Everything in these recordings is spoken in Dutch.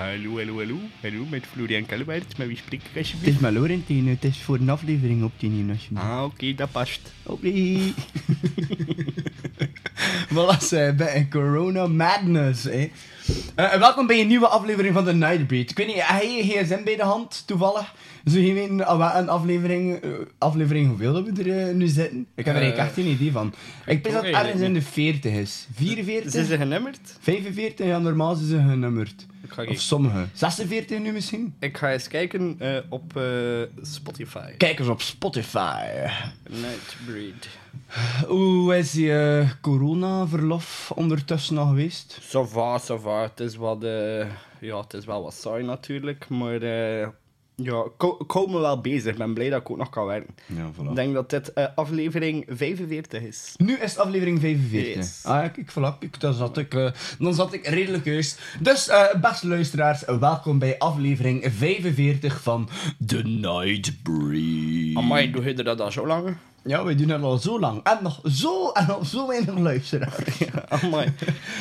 Hallo, hallo, hallo. Hallo, met Florian Kallewaert. Met wie spreek ik Het alsjeblieft? is maar Laurentine, het is voor een aflevering op die nieuwe Ah, oké, dat past. Oké. voilà, ze bij een Corona Madness. Hè. Eh, welkom bij een nieuwe aflevering van de Nightbreed. Ik weet niet, heb je je gsm bij de hand toevallig? Zou je weten ah, een aflevering, eh, aflevering hoeveel dat we er eh, nu zitten? Ik heb er eigenlijk echt geen idee van. Ik denk dat het ergens in de 40 is. 44? Zijn ze genummerd? 45? Ja, normaal zijn ze genummerd. Of sommige. 46 nu misschien? ik ga eens kijken eh, op Spotify. Kijk eens op Spotify. Nightbreed. Hoe is je corona-verlof ondertussen nog geweest? Ça va, ça va. Het is, wat, ja, het is wel wat saai natuurlijk, maar ja, ik ik hou me wel bezig. Ik ben blij dat ik ook nog kan werken. Ja, Ik denk dat dit eh, aflevering 45 is. Nu is het aflevering 45. Yes. Ah, ja, kijk, voilà, kijk, dan, zat ik, eh, dan zat ik redelijk juist. Dus, eh, beste luisteraars, welkom bij aflevering 45 van The Nightbreed. Amai, doe je dat al zo lang? Ja, we doen het al zo lang. En nog zo, en nog zo weinig luisteraars. Amai.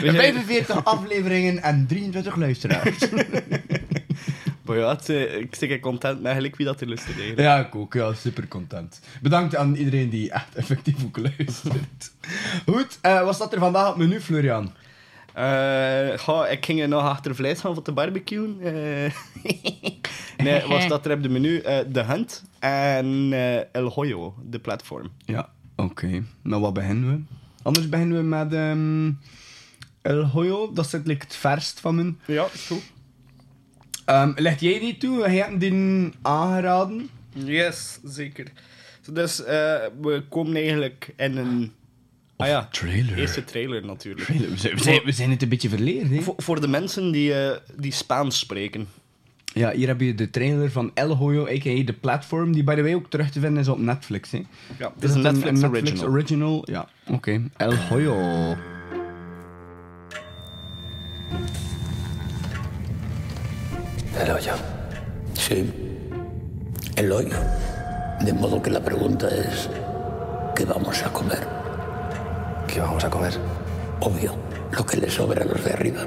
We zijn- 45 afleveringen en 23 luisteraars. Maar ja, het, eh, ik zeg content met gelijk wie dat er luistert. Ja, ik ook. Ja, super content. Bedankt aan iedereen die echt effectief ook luistert. Goed, eh, wat staat er vandaag op het menu, Florian? Eh, ik ging nog achter vlees gaan voor te barbecuen. Nee, wat staat er op de menu? The Hunt en El Hoyo, de platform. Ja, oké. Nou, wat beginnen we? Anders beginnen we met ehm El Hoyo. Dat zit like, het verst van mijn. Ja, is goed. Ehm leg jij die toe? Jij hebt die aangeraden. Yes, zeker. Dus eh, we komen eigenlijk in een... Ah ja, trailer. eerste trailer natuurlijk. We zijn, we, zijn, we zijn het een beetje verleerd, hè? Voor, voor de mensen die, eh, die Spaans spreken. Ja, hier heb je de trailer van El Hoyo, a.k.a. de platform, die by the way ook terug te vinden is op Netflix, hè? Ja, is een Netflix, original. original. Ja, oké. El Hoyo. El hoyo. Sí. El hoyo. De modo que la pregunta es, ¿qué vamos a comer? ¿Qué vamos a comer? Obvio, lo que le sobra a los de arriba.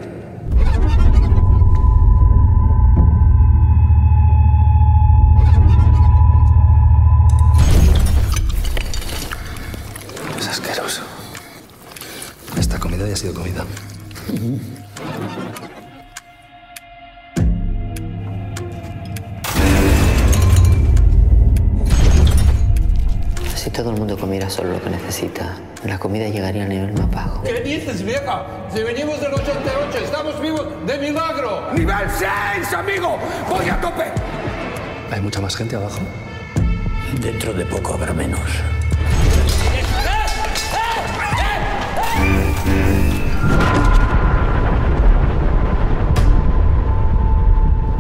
Solo lo que necesita, la comida llegaría a nivel más bajo. ¿Qué dices, vieja? Si venimos del 88, estamos vivos de milagro. ¡Nivel 6, amigo! ¡Voy a tope! ¿Hay mucha más gente abajo? Dentro de poco habrá menos.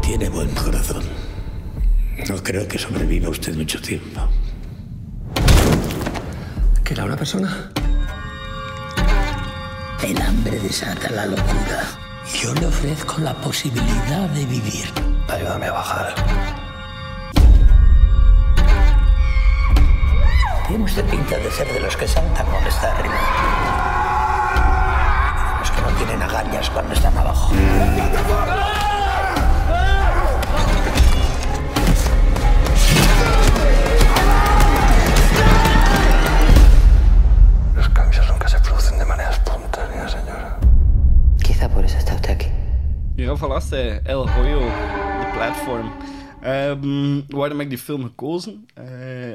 Tiene buen corazón. No creo que sobreviva usted mucho tiempo. ¿Que era una persona? El hambre desata la locura. Yo le ofrezco la posibilidad de vivir. Ayúdame a bajar. Tiene usted pinta de ser de los que saltan cuando está arriba. De los que no tienen agallas cuando están abajo. Eh, El Hoyo, de platform. Ehm, waarom heb ik die film gekozen?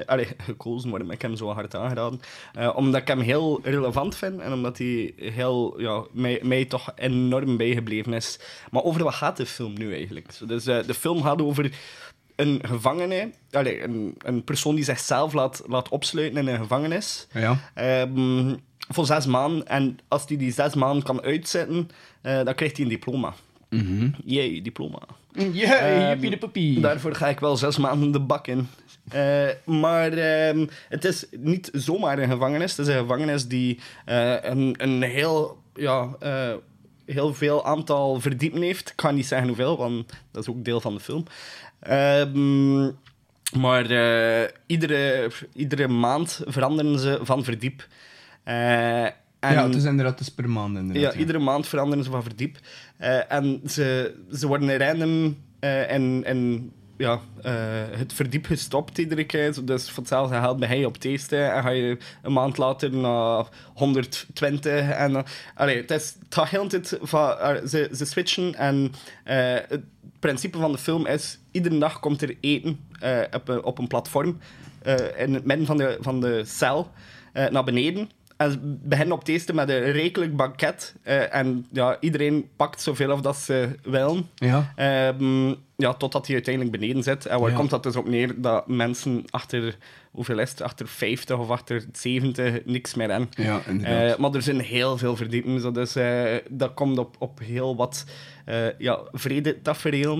Allee, gekozen, waarom heb ik hem zo hard aangeraden? Eh, omdat ik hem heel relevant vind en omdat hij heel, ja, mij, mij toch enorm bijgebleven is. Maar over wat gaat de film nu eigenlijk? Dus eh, de film gaat over een gevangene, allee, een, een persoon die zichzelf laat, laat opsluiten in een gevangenis. Ja. Ehm, voor zes maanden. En als hij die zes maanden kan uitzetten, dan krijgt hij een diploma. Jee, diploma. Ja, Ehm, jippie de. Daarvoor ga ik wel zes maanden de bak in. Eh, maar ehm, het is niet zomaar een gevangenis. Het is een gevangenis die eh, een, een heel, ja, eh, heel veel aantal verdiepen heeft. Ik ga niet zeggen hoeveel, want dat is ook deel van de film. Ehm, maar eh, iedere, iedere maand veranderen ze van verdiep. Eh, en ja, het is inderdaad, is per maand inderdaad. ja, iedere maand veranderen ze van verdiep. Eh, en ze, ze worden random eh en, en ja, eh, het verdiep gestopt iedere keer. Dus voor hetzelfde geld ben je op eerste en ga je een maand later naar 120. En, allee, het, is, het gaat heel tijd van... ze, ze switchen en het principe van de film is... Iedere dag komt er eten op, een, op een platform in het midden van de, van de cel naar beneden. En ze beginnen op het eerste met een rijkelijk banket. eh, en ja, iedereen pakt zoveel of dat ze willen. Ja. Ehm, ja, totdat hij uiteindelijk beneden zit. En waar Ja. komt dat dus op neer? Dat mensen achter, hoeveel is het? Achter 50 of achter 70 niks meer hebben. Ja, inderdaad. Eh, maar er zijn heel veel verdiepen. Zo, dus eh, dat komt op, op heel wat eh ja,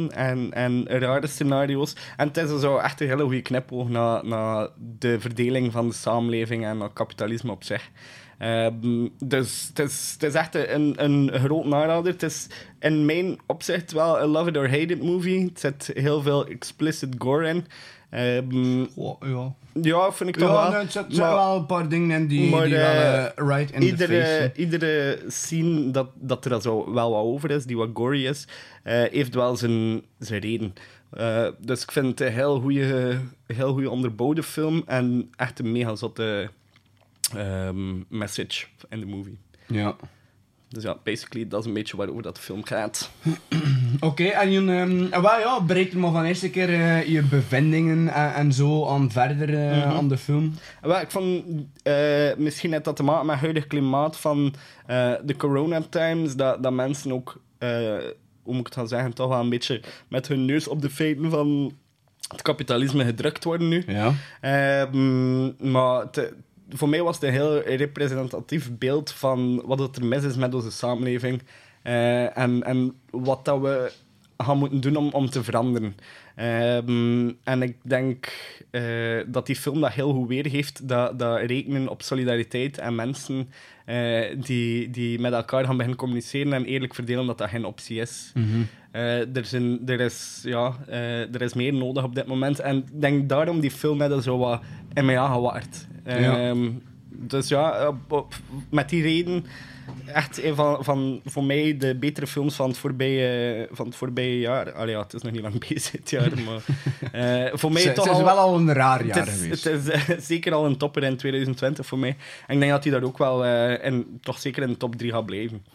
en, en rare scenario's. En het is zo echt een hele goede knipoog naar, naar de verdeling van de samenleving en naar kapitalisme op zich. Ehm, dus het is, het is echt een, een groot narader. Het is in mijn opzicht wel een love it or hate it movie. Het zit heel veel explicit gore in. Ehm, Oh, ja. ja, vind ik toch wel. nee, het zit- er Maar- wel een paar dingen in die, maar, die wel eh, eh, right in the iedere, face. iedere scene dat, dat er zo wel wat over is, die wat gory is, eh, heeft wel zijn, zijn reden. Dus ik vind het een heel goede, heel goede onderbouwde film en echt een mega zotte ehm, message in de movie. Ja. Dus ja, basically, dat is een beetje waarover dat de film gaat. Oké, en je, ehm, en wel, ja, breek er maar van eerste keer eh, je bevindingen en, en zo aan verder eh, Mhm. aan de film. Wel, ik vond, eh, misschien heeft dat te maken met het huidige klimaat van eh, de corona times, dat, dat mensen ook, eh, hoe moet ik het gaan zeggen, toch wel een beetje met hun neus op de feiten van het kapitalisme gedrukt worden nu. Ja. Ehm, maar te- voor mij was het een heel representatief beeld van wat er mis is met onze samenleving. eh, en, en wat dat we gaan moeten doen om, om te veranderen. Ehm, en ik denk eh, dat die film dat heel goed weergeeft. Dat, dat rekenen op solidariteit en mensen eh, die, die met elkaar gaan beginnen communiceren en eerlijk verdelen, dat dat geen optie is. Eh, er, zijn, er, is, ja, er is meer nodig op dit moment. En ik denk daarom die film net zo wat in mij aangewaard. Ja. Ehm, Dus ja, op- op- met die reden echt een van, van voor mij de betere films van het voorbije, van het voorbije jaar. Allee, ja, het is nog niet lang bezig dit jaar, maar eh, voor mij Het toch is al... wel al een raar jaar Het is, geweest. het is eh, zeker al een topper in 2020 voor mij. En ik denk dat hij daar ook wel eh, in, toch zeker in de top 3 gaat blijven.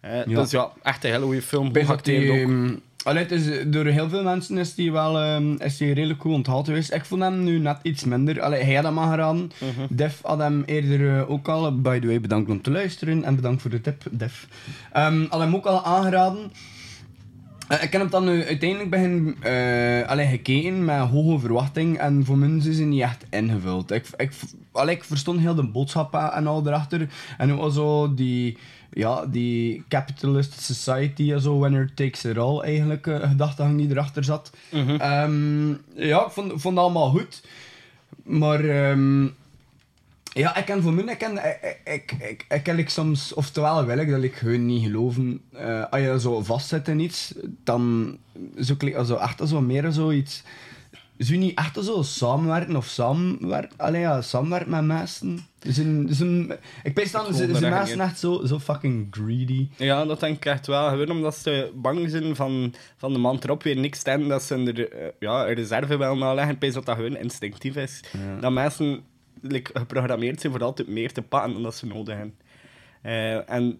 Eh, Ja. Dus ja, echt een hele goede film. Geacteerd ook. Allee, het is, door heel veel mensen is die wel ehm, is die redelijk goed onthaald geweest. Ik vond hem nu net iets minder. Allee, hij had hem aangeraden. Mhm. Def had hem eerder eh, ook al. By the way, bedankt om te luisteren en bedankt voor de tip, Def. Ehm had hem ook al aangeraden. Eh, ik heb hem dan nu uiteindelijk begin, eh allee, gekeken met hoge verwachting en voor mij is hij niet echt ingevuld. Ik, ik, allee, ik verstond heel de boodschap en al erachter. En ook al zo die, ja, die capitalist society en zo, winner takes it all eigenlijk, eh, gedachtegang die erachter zat. Ehm, ja, ik vond, vond het allemaal goed. Maar ehm, ja, ik kan voor mij, ik kan, ik, ik, ik, ik soms, oftewel wil ik dat ik gewoon niet geloven. eh, als je zo vastzit in iets, dan zoek ik zo echt zo meer zoiets. Je niet echt zo samenwerken of samenwerken? Allee, ja, samenwerken met mensen. Zijn, zijn, ik weet dan, zijn zijn mensen echt zo, zo fucking greedy. Ja, dat denk ik echt wel. Gewoon omdat ze bang zijn van, van de man erop weer niks te hebben, dat ze er eh, ja, een reserve willen aanleggen. Ik dat dat gewoon instinctief is. Dat mensen like, geprogrammeerd zijn voor altijd meer te pakken dan dat ze nodig hebben. Eh, en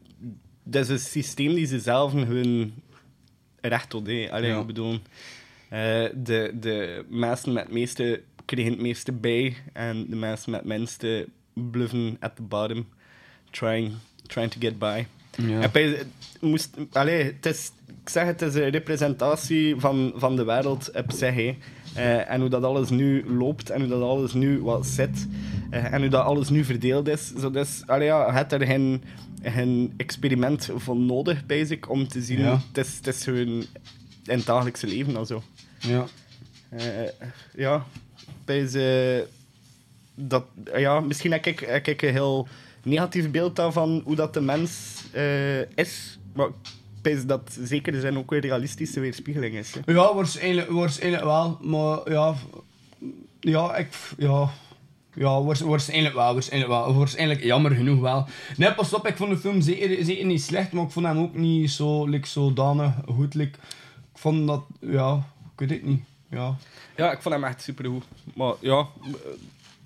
dat is een systeem die ze zelf gewoon recht tot Ja. ik bedoel, de, de mensen met het meeste krijgen het meeste bij en de mensen met het minste bluffen at the bottom, trying, trying to get by. Ja. En bij- het moest, allee, het is, ik zeg het is een representatie van, van de wereld op zich. Eh, en hoe dat alles nu loopt en hoe dat alles nu wat zit eh, en hoe dat alles nu verdeeld is. Zo, dus, allee, ja, je hebt er geen, geen experiment voor nodig, basic, om te zien. Ja. Het, is, het is gewoon in het dagelijkse leven en zo. Ja. Eh, ja, bij ze, dat, ja, misschien heb ik, heb ik een heel negatief beeld daarvan hoe dat de mens eh, is. Maar dat zeker zijn ook een realistische weerspiegeling is. hè. Ja, waarschijnlijk, waarschijnlijk wel, maar ja, ja, ik, ja, ja, waars- waarschijnlijk wel, waarschijnlijk wel, waarschijnlijk jammer genoeg wel. Nee, pas op, ik vond de film zeker, zeker niet slecht, maar ik vond hem ook niet zo, like, zodanig goed, like, ik vond dat, ja, weet het niet, ja. Ja, ik vond hem echt supergoed. Maar ja,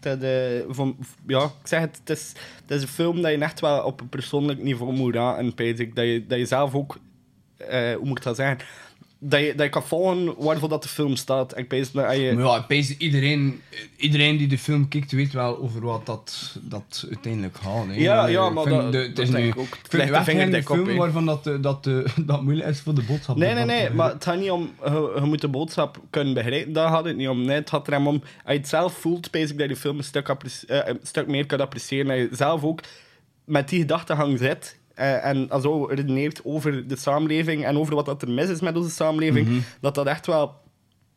dat, eh, van, ja, ik zeg het, het is, het is een film dat je echt wel op een persoonlijk niveau moet raken, pijs ik. Dat je, dat je zelf ook, eh, hoe moet ik dat zeggen, dat je, dat je kan volgen waarvoor dat de film staat. En dat je... Maar ja, ik pees iedereen, iedereen die de film kijkt weet wel over wat dat, dat uiteindelijk gaat. Hè. Ja, ja, maar dat- de- het is nu, ik ook. Ik vind het op, film waarvan dat, eh, dat, eh, dat moeilijk is voor de boodschap. Nee, nee, nee, vatten. maar het gaat niet om... Je, je moet de boodschap kunnen begrijpen, daar gaat het niet om. Nee, het gaat er om... Als je het zelf voelt, pijs ik dat je de film een stuk, eh, een stuk meer kan appreciëren. Dat je zelf ook met die gedachtegang zit... eh, en zo redeneert over de samenleving en over wat dat er mis is met onze samenleving, dat dat echt wel,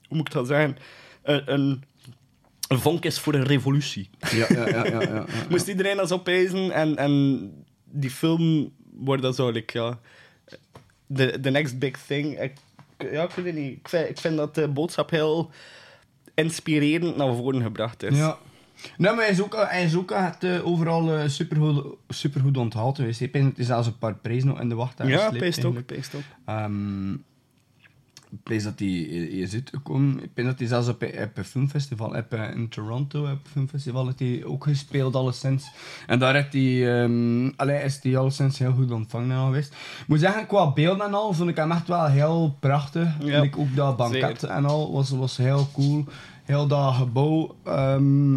hoe moet ik dat zeggen, een, een, een vonk is voor een revolutie. Ja, ja, ja, ja, ja, ja. Moest iedereen dat zo pezen en, en die film wordt dat zo, like, ja, the, the next big thing. Ik, ja, ik weet het niet. Ik vind, ik vind dat de boodschap heel inspirerend naar voren gebracht is. Ja. Nee, maar hij is ook, hij is ook echt, eh, overal eh, supergoed, supergoed onthaald geweest. Ik denk dat zelfs een paar prijzen nog in de wacht ja peest ook, peest ook. Ik prijs dat hij is uitgekomen. Ik denk dat hij zelfs op, op een filmfestival, op, eh, in Toronto, op een filmfestival, heeft hij ook gespeeld alleszins. En daar heeft hij, ehm, allee, is hij alleszins heel goed ontvangen al geweest. Ik moet zeggen, qua beelden en al, vond ik hem echt wel heel prachtig. Ja, Like ook dat banket zeker. en al, was, was heel cool. Heel dat gebouw, ehm,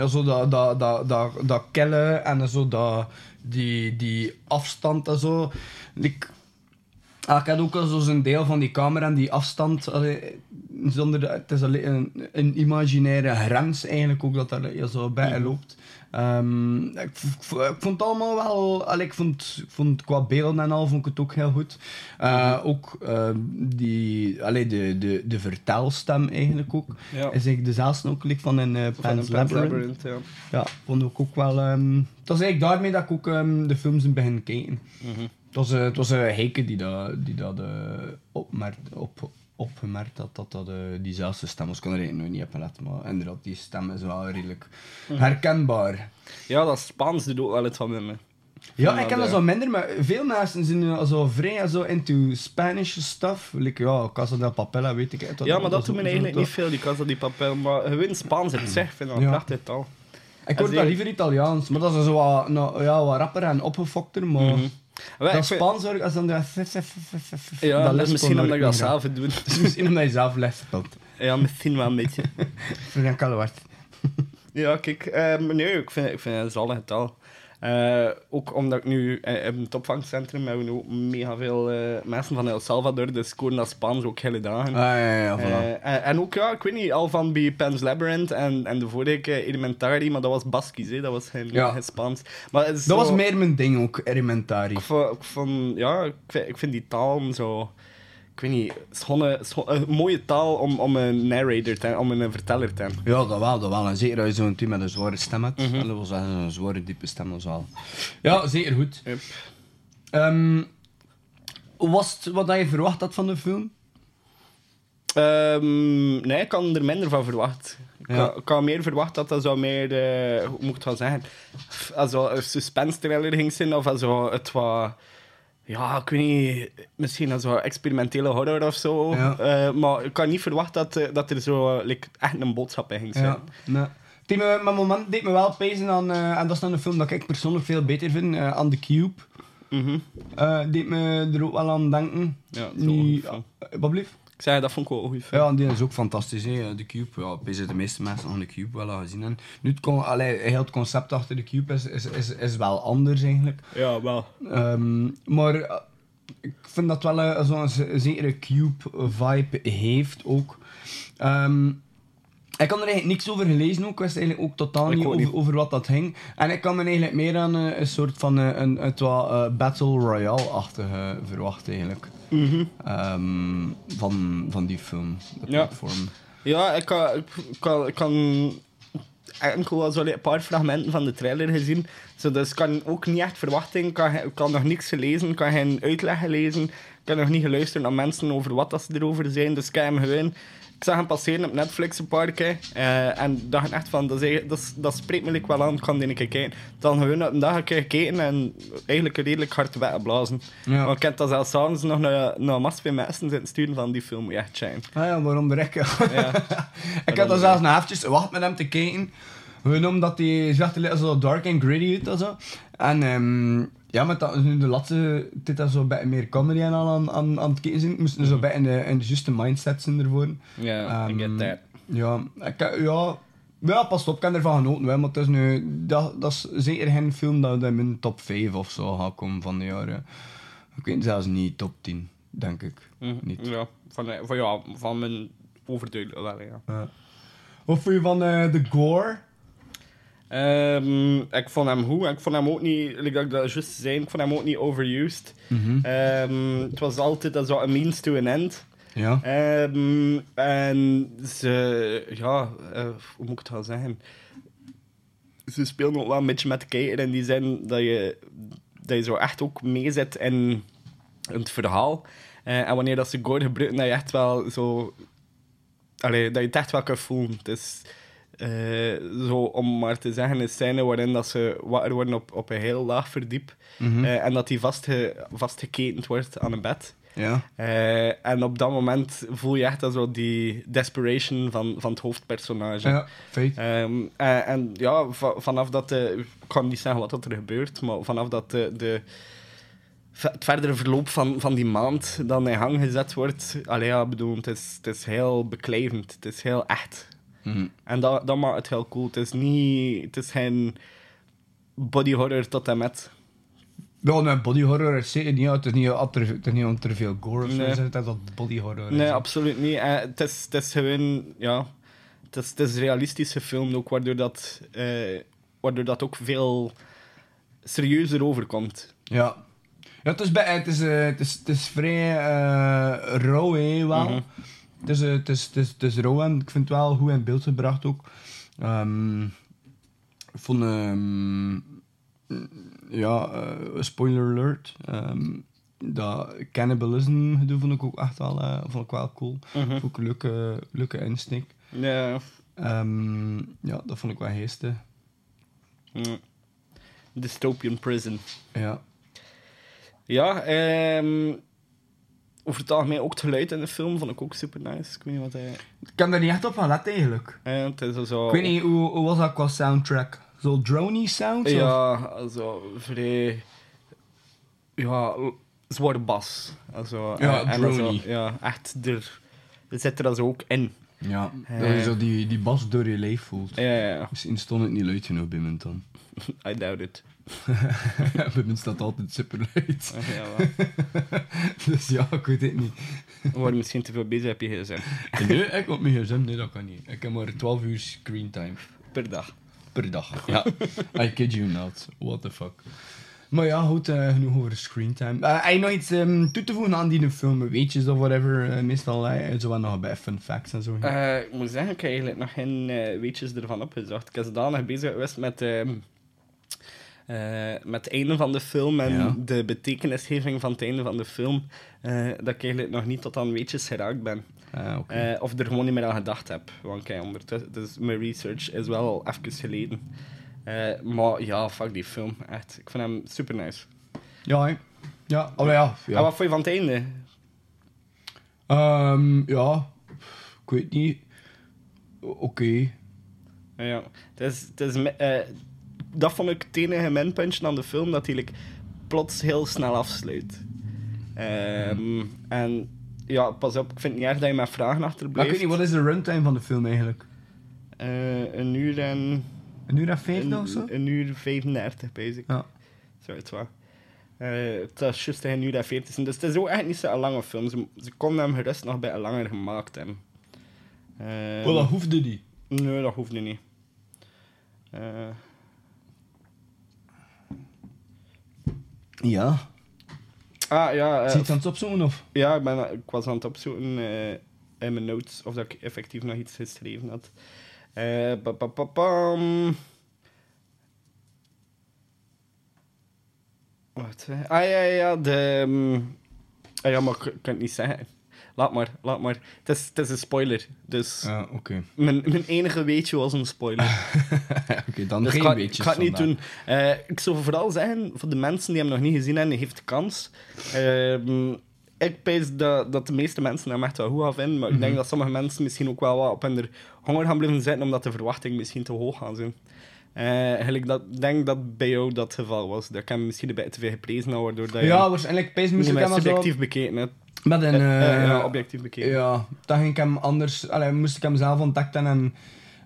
ja, zo dat, dat, dat, dat, dat kelle en zo dat, die, die afstand en zo. Like, Ah, ik had ook al zo'n deel van die camera en die afstand. allee, zonder, de- het is alleen een, een imaginaire grens eigenlijk ook dat daar ja, zo bij loopt. Ehm, ik, ik vond het allemaal wel... allee, ik, vond, vond qua beelden en al vond ik het ook heel goed. Eh, ook ehm, die, allee, de, de, de vertelstem eigenlijk ook. Ja. Is eigenlijk dezelfde ook van in eh Van Pan's een Labyrinth. Labyrinth, ja. Ja, vond ik ook wel... ehm het was eigenlijk daarmee dat ik ook ehm, de films in begin kijken. Het was, eh, het was een Heike die dat, die dat eh, opmerkt, op, opgemerkt had, dat dat eh, diezelfde stem was. Ik kon er eigenlijk nog niet op letten, maar inderdaad, die stem is wel redelijk herkenbaar. Ja, dat Spaans doet ook wel iets van me. Ja, ik ken dat de- zo minder, maar veel mensen zijn eh, zo vrij zo into Spanish stuff. Like, ja, Casa de Papella, weet ik. het, Ja, maar dat is doet me eigenlijk niet veel, die Casa die Papel. Maar gewoon Spaans op zich, vind ik dat Ja. prachtig taal. Ik hoor ze- liever Italiaans, maar dat is zo wat, nou, ja, wat rapper en opgefokter, maar... Dat vind- Spaans hoor, als dan de... Ja, dat is misschien omdat ik dat zelf... doe. Is misschien omdat je zelf les speelt. Ja, misschien wel een beetje. Frank Calwart. Ja, kijk, maar nee, ik vind, ik vind het een zalige taal. Eh, ook omdat ik nu eh, in het opvangcentrum hebben we nu ook mega veel eh, mensen van El Salvador, dus hoor dat Spaans ook hele dagen. Ah, ja, ja, voilà. En, en ook, ja, ik weet niet, al van bij Pan's Labyrinth en, en de vorige Elementary, maar dat was Baskisch, hè, dat was geen, Ja. geen Spaans. Maar dat was meer mijn ding ook, Elementari. Ik vond, ik vond- ja, ik vind, ik vind die taal zo... Ik weet niet, een, mooie taal om, om een narrator te om een verteller te hebben. Ja, dat wel, dat wel. En zeker als je zo'n team met een zware stem hebt. Mhm. Dat wil zeggen, een zware, diepe stem, is wel... Ja, zeker goed. Yep. Ehm, was het wat je verwacht had van de film? Ehm, nee, ik had er minder van verwacht. Ik, Ja. had meer verwacht dat dat zo meer, eh, hoe moet ik het wel zeggen, als een suspense thriller ging zijn, of als het wat, ja, ik weet niet, misschien als zo experimentele horror of zo. Ja. Eh, maar ik had niet verwacht dat, eh, dat er zo eh, like, echt een boodschap in ging zijn. Ja, nee. Het me, mijn moment deed me wel pezen aan, eh, en dat is dan een film dat ik persoonlijk veel beter vind, eh, aan The Cube. Mhm. Eh deed me er ook wel aan denken. Ja, is Nu, wel eh, wat? Ik zei, dat vond ik wel een goede film. Ja, die is ook fantastisch, hè. De Cube. Ja, ik denk de meeste mensen aan de Cube wel al gezien hebben. Nu, het, allee, heel het concept achter de Cube is, is, is, is wel anders eigenlijk. Ja, wel. Ehm, maar eh, ik vind dat wel eh, zo'n zekere Cube-vibe heeft ook. Ehm, Ik kan er eigenlijk niks over gelezen ook. Ik wist eigenlijk ook totaal Ik niet ook over, niet. over wat dat ging. En ik kan me eigenlijk meer aan eh, een soort van een, het wat, eh, Battle Royale-achtige verwachten eigenlijk. Ehm, van, van die film, de Ja. platform. Ja, ik kan, ik kan, ik kan enkel wel zo een paar fragmenten van de trailer gezien. Zo, dus ik kan ook niet echt verwachten. Ik kan, kan nog niks gelezen, ik kan geen uitleg gelezen. Ik heb nog niet geluisterd naar mensen over wat dat ze erover zijn. Dus ik heb hem gewoon... Ik zag hem passeren op Netflix een paar keer. eh, en dacht echt van, dat, is, dat, dat spreekt me wel aan, ik kan die een keer kijken. Dan gewoon op een dag een keer gekeken en eigenlijk redelijk hard weggeblazen. Ja. Maar ik heb dat zelfs s'avonds nog naar, naar massa mensen zitten sturen van die film moet je echt zijn. Ah ja, waarom de rek? Ja. ik had dan zelfs nog eventjes wacht met hem te kijken. Gewoon omdat hij er zo dark en gritty uit en zo. En ehm, ja, met dat nu de laatste tijd dat zo beetje meer comedy en al aan, aan, aan het kijken zijn, moesten ze zo een beetje in de, in de juiste mindset zijn ervoor. Ja, I Ehm, get that. Ja, ik, ja, ja, pas op, ik heb ervan genoten, hè, maar het is nu, dat, dat is zeker geen film dat in mijn top 5 of zo gaat komen van de jaren. Ik weet zelfs niet top 10, denk ik. Niet. Ja, van, eh, van, ja, van mijn overduidelijk wel, ja. Wat vond je van eh, de gore? Ehm, ik vond hem goed. Ik vond hem ook niet, like dat ik dat juist zei, ik vond hem ook niet overused. Ehm, het was altijd dat zo een means to an end. Ja. Ehm, en ze, ja, eh, hoe moet ik het gaan zeggen? Ze spelen ook wel een beetje met de kijker in die zin dat je, dat je zo echt ook meezit in, in het verhaal. Eh, en wanneer dat ze gore gebruiken, dat je echt wel zo... Allee, dat je het echt wel kan voelen. Het is eh, zo, om maar te zeggen, een scène waarin dat ze wakker worden op, op een heel laag verdiep. eh, en dat die vastge, vastgeketend wordt aan een bed. Ja. Eh, en op dat moment voel je echt dat zo die desperation van, van het hoofdpersonage. Ja, feit. Ehm, en, en ja, va- vanaf dat de... Ik kan niet zeggen wat er gebeurt, maar vanaf dat de... de het verdere verloop van, van die maand dan in gang gezet wordt... Allee, ja, bedoel, het is, het is heel beklijvend. Het is heel echt. Mhm. En dat, dat maakt het heel cool. Het is niet... Het is geen body horror tot en met. Ja, een body horror is zeker niet. Het is niet, het is niet er veel gore of zo Nee. is, het is dat body horror is. Nee, absoluut niet. Eh, het, is, het is gewoon... Ja... Het is, het is realistisch gefilmd ook, waardoor dat, eh, waardoor dat ook veel serieuzer overkomt. Ja. Ja, het is, bij, het is, eh, het is, het is vrij eh rauw, hè, wel. Mhm. Het, is, eh, het, is, het, is, het is rauw en ik vind het wel goed in beeld gebracht ook. Ehm, ik vond... ehm, ja, eh, spoiler alert. ehm, dat cannibalism gedoe vond ik ook echt wel, eh, vond ik wel cool. Mhm. Ook een leuke, leuke insteek. Ja. Ja, dat vond ik wel. Mm. Dystopian Prison. Ja. Ja, ehm over het algemeen ook het geluid in de film vond ik ook super nice. Ik weet niet wat hij... Ik kan er niet echt op van letten eigenlijk. Eh, het is zo... Ik weet niet, hoe, hoe was dat qua soundtrack? Zo drony sounds? of- Ja, zo vrij... Ja, zware bas. Also, Ja, en dan zo- drony. Ja, echt, er, er zit er also ook in. Ja, dat je zo die, die bas door je lijf voelt. Ja, ja, ja. Misschien stond het niet luid genoeg bij mijn dan. I doubt it. bij mij staat altijd super luid. Ja, dus ja, ik weet het niet. We worden misschien te veel bezig op je gsm. Nee, ik op mijn gsm, nee dat kan niet. Ik heb maar 12 uur screen time Per dag. per dag. Ja, I kid you not. What the fuck. Maar ja, goed, eh, genoeg over screentime. Eh heb je nog iets ehm, toe te voegen aan die film? Weetjes of whatever? eh, meestal eh, zo wel nog een beetje fun facts en zo. Ik moet zeggen, ik heb eigenlijk nog geen weetjes ervan opgezocht. Ik was zodanig bezig geweest met, ehm, eh, met het einde van de film en Ja. de betekenisgeving van het einde van de film, eh, dat ik eigenlijk nog niet tot aan weetjes geraakt ben. Ah. Eh, of er gewoon niet meer aan gedacht heb. Want kijk, ondertussen, dus mijn research is wel al even geleden. Maar ja, fuck die film. Echt. Ik vind hem super nice. Ja, hè. Ja, oh ja. En wat vond je van het einde? Ehm, ja, ik weet niet. Oké. Ja, Ja, het is, het is, dat vond ik het enige minpuntje aan de film, dat hij like, plots heel snel afsluit. Ehm, En ja, pas op, ik vind het niet erg dat je met vragen Maar ik achterblijft. weet niet, wat is de runtime van de film eigenlijk? Eh, een uur en... Een uur en vijftig of zo? Een, een uur 35, basic. Ja. Zo, het waar. Eh, het is juist een uur en 40. Dus het is ook echt niet zo'n lange film. Ze, ze konden hem gerust nog bij langer gemaakt hebben. Ehm, Wel, dat hoefde niet. Nee, dat hoeft nu niet. Eh, Ja. ah, ja. eh, Zit je aan het opzoeken of? Ja, ik, ben, ik was aan het opzoeken eh, in mijn notes of dat ik effectief nog iets geschreven had. Eh, pam. Wacht, hè. Ah ja, ja, de. ehm, ah, ja, maar ik kan het niet zeggen. Laat maar, laat maar. Het is, het is een spoiler. Dus Ja, oké. mijn, mijn enige weetje was een spoiler. Oké, dan Dus geen ga, weetjes ik ga het niet doen. Eh, ik zou vooral zeggen, voor de mensen die hem nog niet gezien hebben, heeft de kans. Ehm, ik pijs dat, dat de meeste mensen hem echt wel goed gaan vinden, maar ik Mhm. denk dat sommige mensen misschien ook wel wat op hun honger gaan blijven zitten, omdat de verwachting misschien te hoog gaan zijn. Dat, ik denk dat bij jou dat het geval was. Dat ik hem misschien een beetje te veel geprezen je Ja, waarschijnlijk Pijs moest ik hem maar zo... subjectief bekeken hebt. Met een... Eh, ja, objectief bekeken. Ja, dan ging ik hem anders... Allee, moest ik hem zelf ontdekken en,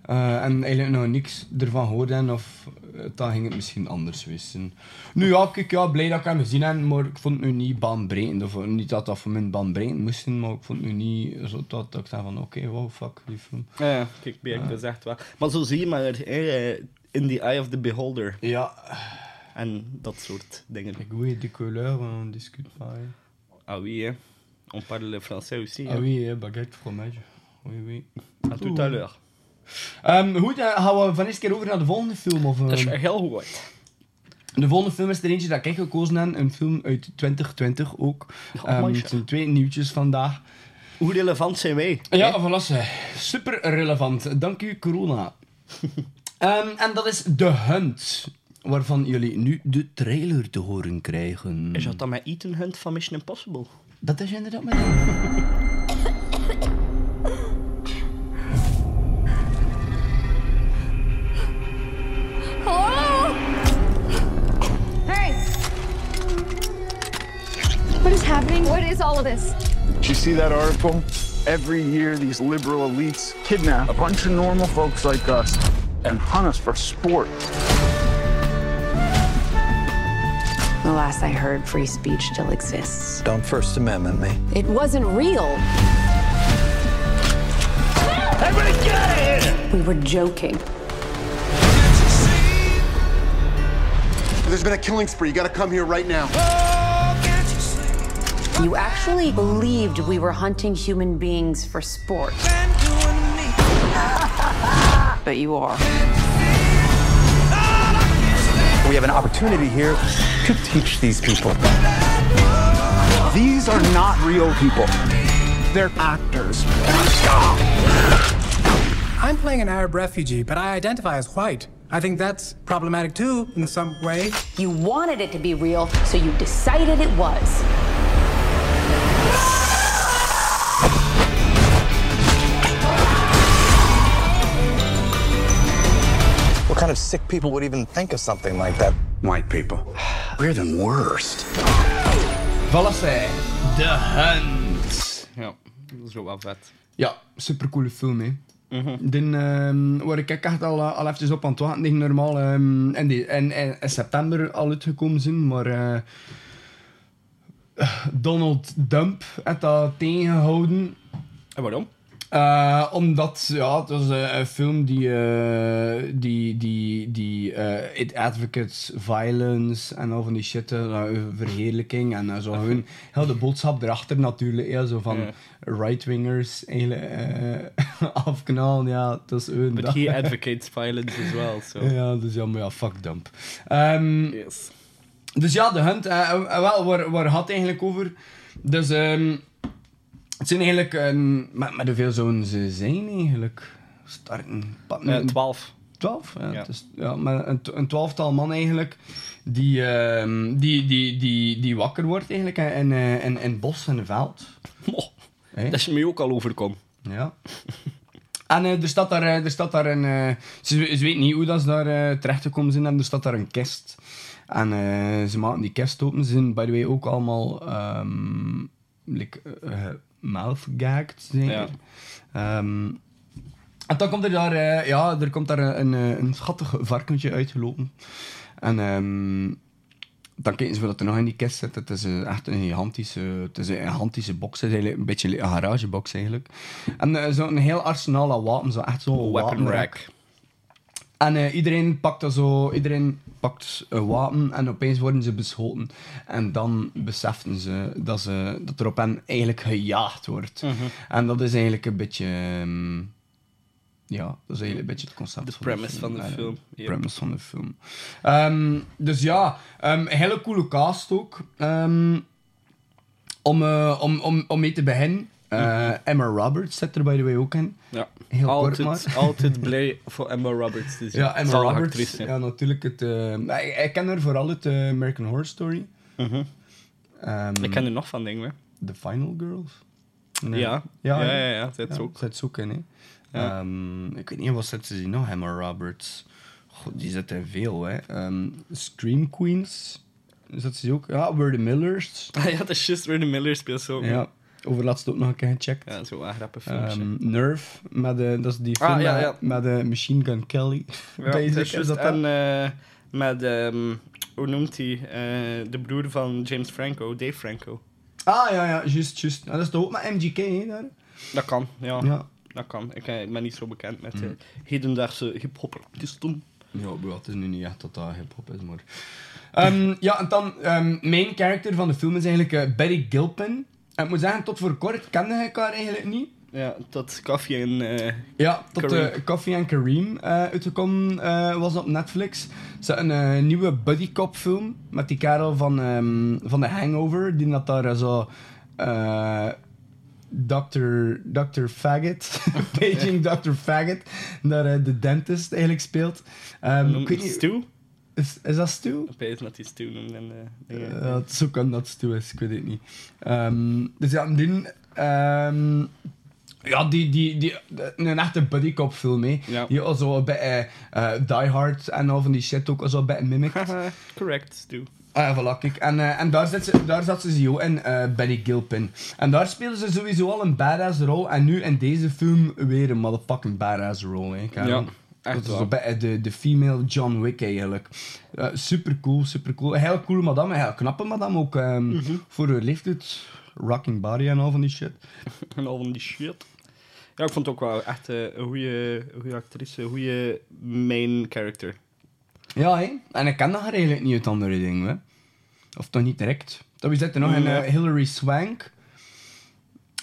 eh, en eigenlijk nog niks ervan hoorden. Of eh, dan ging het misschien anders wissen. Nu ja, kijk, ja, blij dat ik hem gezien heb, maar ik vond het nu niet baanbrekend. Of eh, niet dat dat voor mij baanbrekend moest zijn, maar ik vond het nu niet zo dat, dat ik zei van oké, wow, fuck, die film. Ja, ja, kijk, bij ik gezegd wel. Maar zo zie je maar eh, in the eye of the beholder Ja, en dat soort dingen. ik weet de couleur, on discute pas. hè. Ah oui, hein. On parle le français aussi. Ah hein. oui, hè, baguette, fromage. Oui, oui. À tout à l'heure. Ehm, goed, eh, gaan we van eens keer over naar de volgende film? Of, Dat is ehm? heel goed. De volgende film is er eentje dat ik gekozen heb. Een film uit 2020 ook. Oh, mooi, het zijn twee nieuwtjes vandaag. Hoe relevant zijn wij? Ja, voilà. Super relevant. Dank u, corona. Ehm, en dat is The Hunt. Waarvan jullie nu de trailer te horen krijgen. Is dat dan met Ethan Hunt van Mission Impossible? Dat is inderdaad met Hello? Hey! What is happening? What is all of this? Did you see that article? Every year, these liberal elites kidnap a bunch of normal folks like us and hunt us for sport. The last I heard, free speech still exists. Don't First Amendment me. It wasn't real. Everybody get out of here! We were joking. There's been a killing spree. You gotta come here right now. You actually believed we were hunting human beings for sport. but you are. We have an opportunity here to teach these people. These are not real people. They're actors. I'm playing an Arab refugee, but I identify as white. I think that's problematic too, in some way. You wanted it to be real, so you decided it was. Kind of sick people would even think of something like that? White people. We're the worst. Voilà, zij. The Hunt. Ja, dat is ook wel vet. Ja, supercoole film, hè. Mhm. Den, ehm, waar ik echt al, eh, al even op aan het wachten tegen normaal ehm, in, die, in, in, in september al uitgekomen zijn, maar eh, Donald Dump heeft dat tegengehouden. En waarom? Eh, omdat, ja, het was eh, een film die, eh, die, die, die it advocates violence en al van die shit, verheerlijking en zo gewoon heel de boodschap erachter natuurlijk, ja, zo van Ja. right-wingers eigenlijk afknallen, ja, dat is hun. But he advocates violence as well, so. Ja, dus ja, maar ja, fuck dump. Ehm, Yes. dus ja, de hunt, wel, waar, waar gaat het eigenlijk over? Dus, ehm, het zijn eigenlijk, een met, met hoeveel zouden ze zijn eigenlijk? Starten, Eh, 12. 12? Ja, Ja. Het is, ja maar een, een twaalftal man eigenlijk, die, ehm, die, die, die, die wakker wordt eigenlijk in, in, eh, in, in het bos en veld. Dat is me ook al overkomen. Ja. En eh, er staat daar, er staat daar een... eh, ze, ze weet niet hoe dat ze daar eh, terecht gekomen zijn. En er staat daar een kist. En ze maken die kist open. Ze zijn, by the way, ook allemaal... ehm like, mouth gagged. Ja. Ehm, en dan komt er daar... eh, ja, er komt daar een, een, een schattig varkentje uitgelopen. En... ehm dan kijken ze wat er nog in die kist zit. Het is eh, echt een gigantische, het is een gigantische box. Het is eigenlijk een beetje een garagebox eigenlijk. En eh, zo'n heel arsenaal aan wapens. Zo echt zo'n Weapon wapenrack. En eh, iedereen pakt dat zo, iedereen pakt een wapen en opeens worden ze beschoten. En dan beseffen ze dat, ze, dat er op hen eigenlijk gejaagd wordt. Mhm. En dat is eigenlijk een beetje... ehm, ja, dat is eigenlijk een beetje het concept De van premise van de Eh, film, De yep. premise van de film. Ehm, dus ja, een hele coole cast ook. Om, eh, om, om, om mee te beginnen. Eh, Emma Roberts zit er by the way ook in. Ja. Heel altijd, kort maar. altijd blij voor Emma Roberts te zien. Ja, Emma Roberts. actrice, ja, natuurlijk. Het, ik, ik ken haar vooral uit eh, American Horror Story. Ehm, Ik ken er nog van dingen. The Final Girls. Ja. Ja, ja, ja, zit ze ook. Zit ze ook in, hè. Ja. Ehm, ik weet niet, wat zit ze zien nog? Emma Roberts. God, die zit in veel, hè. Ehm, Scream Queens. Zit ze ook? Ja, We're the Millers. Ah ja, dat is juist weer de Miller speelt zo. Ja, overlaatst ook nog een keer gecheckt. Ja, zo een grappig filmpje. Ehm, Nerve, met de, dat is die Ah, film ja, met, ja. met de Machine Gun Kelly. Ja, Basic, dat is dat En dat? eh, met, ehm, hoe noemt hij? Eh, de broer van James Franco, Dave Franco. Ah, ja, ja, juist, juist. Ah, dat is toch ook met MGK, hè, daar? Dat kan, ja. Ja. Dat kan. Ik, eh, ik ben niet zo bekend met Mm. hedendaagse hip-hop artiesten. Ja, het is nu niet echt dat dat hip-hop is, maar. Ehm, ja, en dan, ehm main character van de film is eigenlijk eh, Betty Gilpin. En ik moet zeggen, tot voor kort kende ik haar eigenlijk niet. Ja, tot Koffie en... eh, Ja, tot Kareem. eh, Coffee and Kareem eh, uitgekomen was op Netflix. Ze had een nieuwe buddy cop film met die kerel van, ehm, van The Hangover, die dat daar zo... Dr. Dr. Faggot, Paging Dr. Faggot, eh, de dentist eigenlijk speelt. Ehm, ik weet niet, Stu? Is, is dat Stu? Weet dat hij Stu noemt. En. Ja, het zo kan dat Stu is, ik weet het niet. Ehm, dus ja, die, ehm, ja, die, die, die, een echte buddy cop film, hè. Ja. Die al zo een beetje eh, Die Hard en al van die shit ook al zo een beetje mimikt. Correct, Stu. Ah ja, voilà, kijk. En, eh, en daar, zit ze, daar zat ze zo in, eh Betty Gilpin. En daar speelde ze sowieso al een badass rol. En nu in deze film weer een motherfucking badass rol, hè. Ja, echt Dat is bij de, de female John Wick eigenlijk. Eh, super cool, super cool. Heel cool madame, heel knappe madame ook. ehm, Mhm. Voor haar leeftijd. Rocking body en al van die shit. En al van die shit. Ja, ik vond het ook wel echt eh, een goede actrice, een goede main character. Ja, hè. En ik ken haar eigenlijk niet uit andere dingen, hè. Of toch niet direct. Dan we zitten nog Ja. eh, Hilary Swank.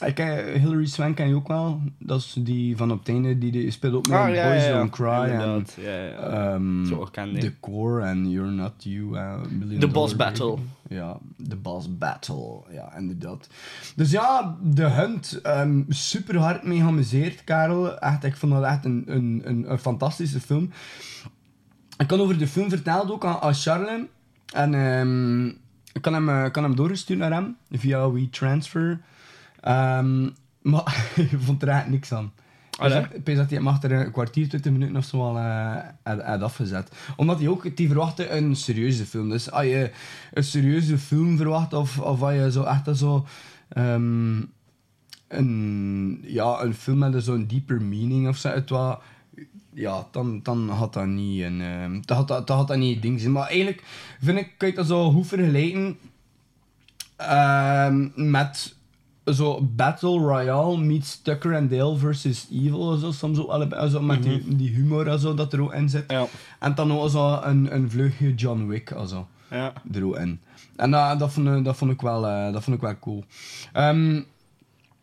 Ik ken Hilary Swank ken je ook wel. Dat is die van op het einde, die, die speelt ook mee Ah, in ja, Boys ja, ja. Don't Cry. En, Inderdaad, ja, ja. ehm, Zo. The Core en You're Not You. eh, Million The Boss Battle. Ja, The Boss Battle. Ja, inderdaad. Dus ja, The Hunt. ehm, super hard mee geamuseerd, Karel. Echt, ik vond dat echt een, een, een, een fantastische film. Ik kan over de film verteld ook aan, aan. En ehm, ik kan hem, eh, kan hem doorgestuurd naar hem via WeTransfer. Ehm maar ik vond er eigenlijk niks aan. Dus ik dat hij mag er een kwartier, 20 minuten of zo al had, had afgezet. Omdat hij ook, die verwachtte een serieuze film. Dus als je een serieuze film verwacht, of, of als je zo echt zo... ehm, een, ja, een film met zo'n deeper meaning of zo, het was, ja, dan, dan had dat niet een, ehm, dan had dat, had dat niet ding zijn. Maar eigenlijk vind ik, kan je dat zo goed vergelijken met zo Battle Royale meets Tucker and Dale versus Evil, zo, soms ook allebei, zo, met die, die humor en zo, dat er ook in zit. En dan ook zo een, een vleugje John Wick also, Ja. er ook in. En dat, dat, vond, ik- dat, vond ik wel, eh, dat vond ik wel cool. Ehm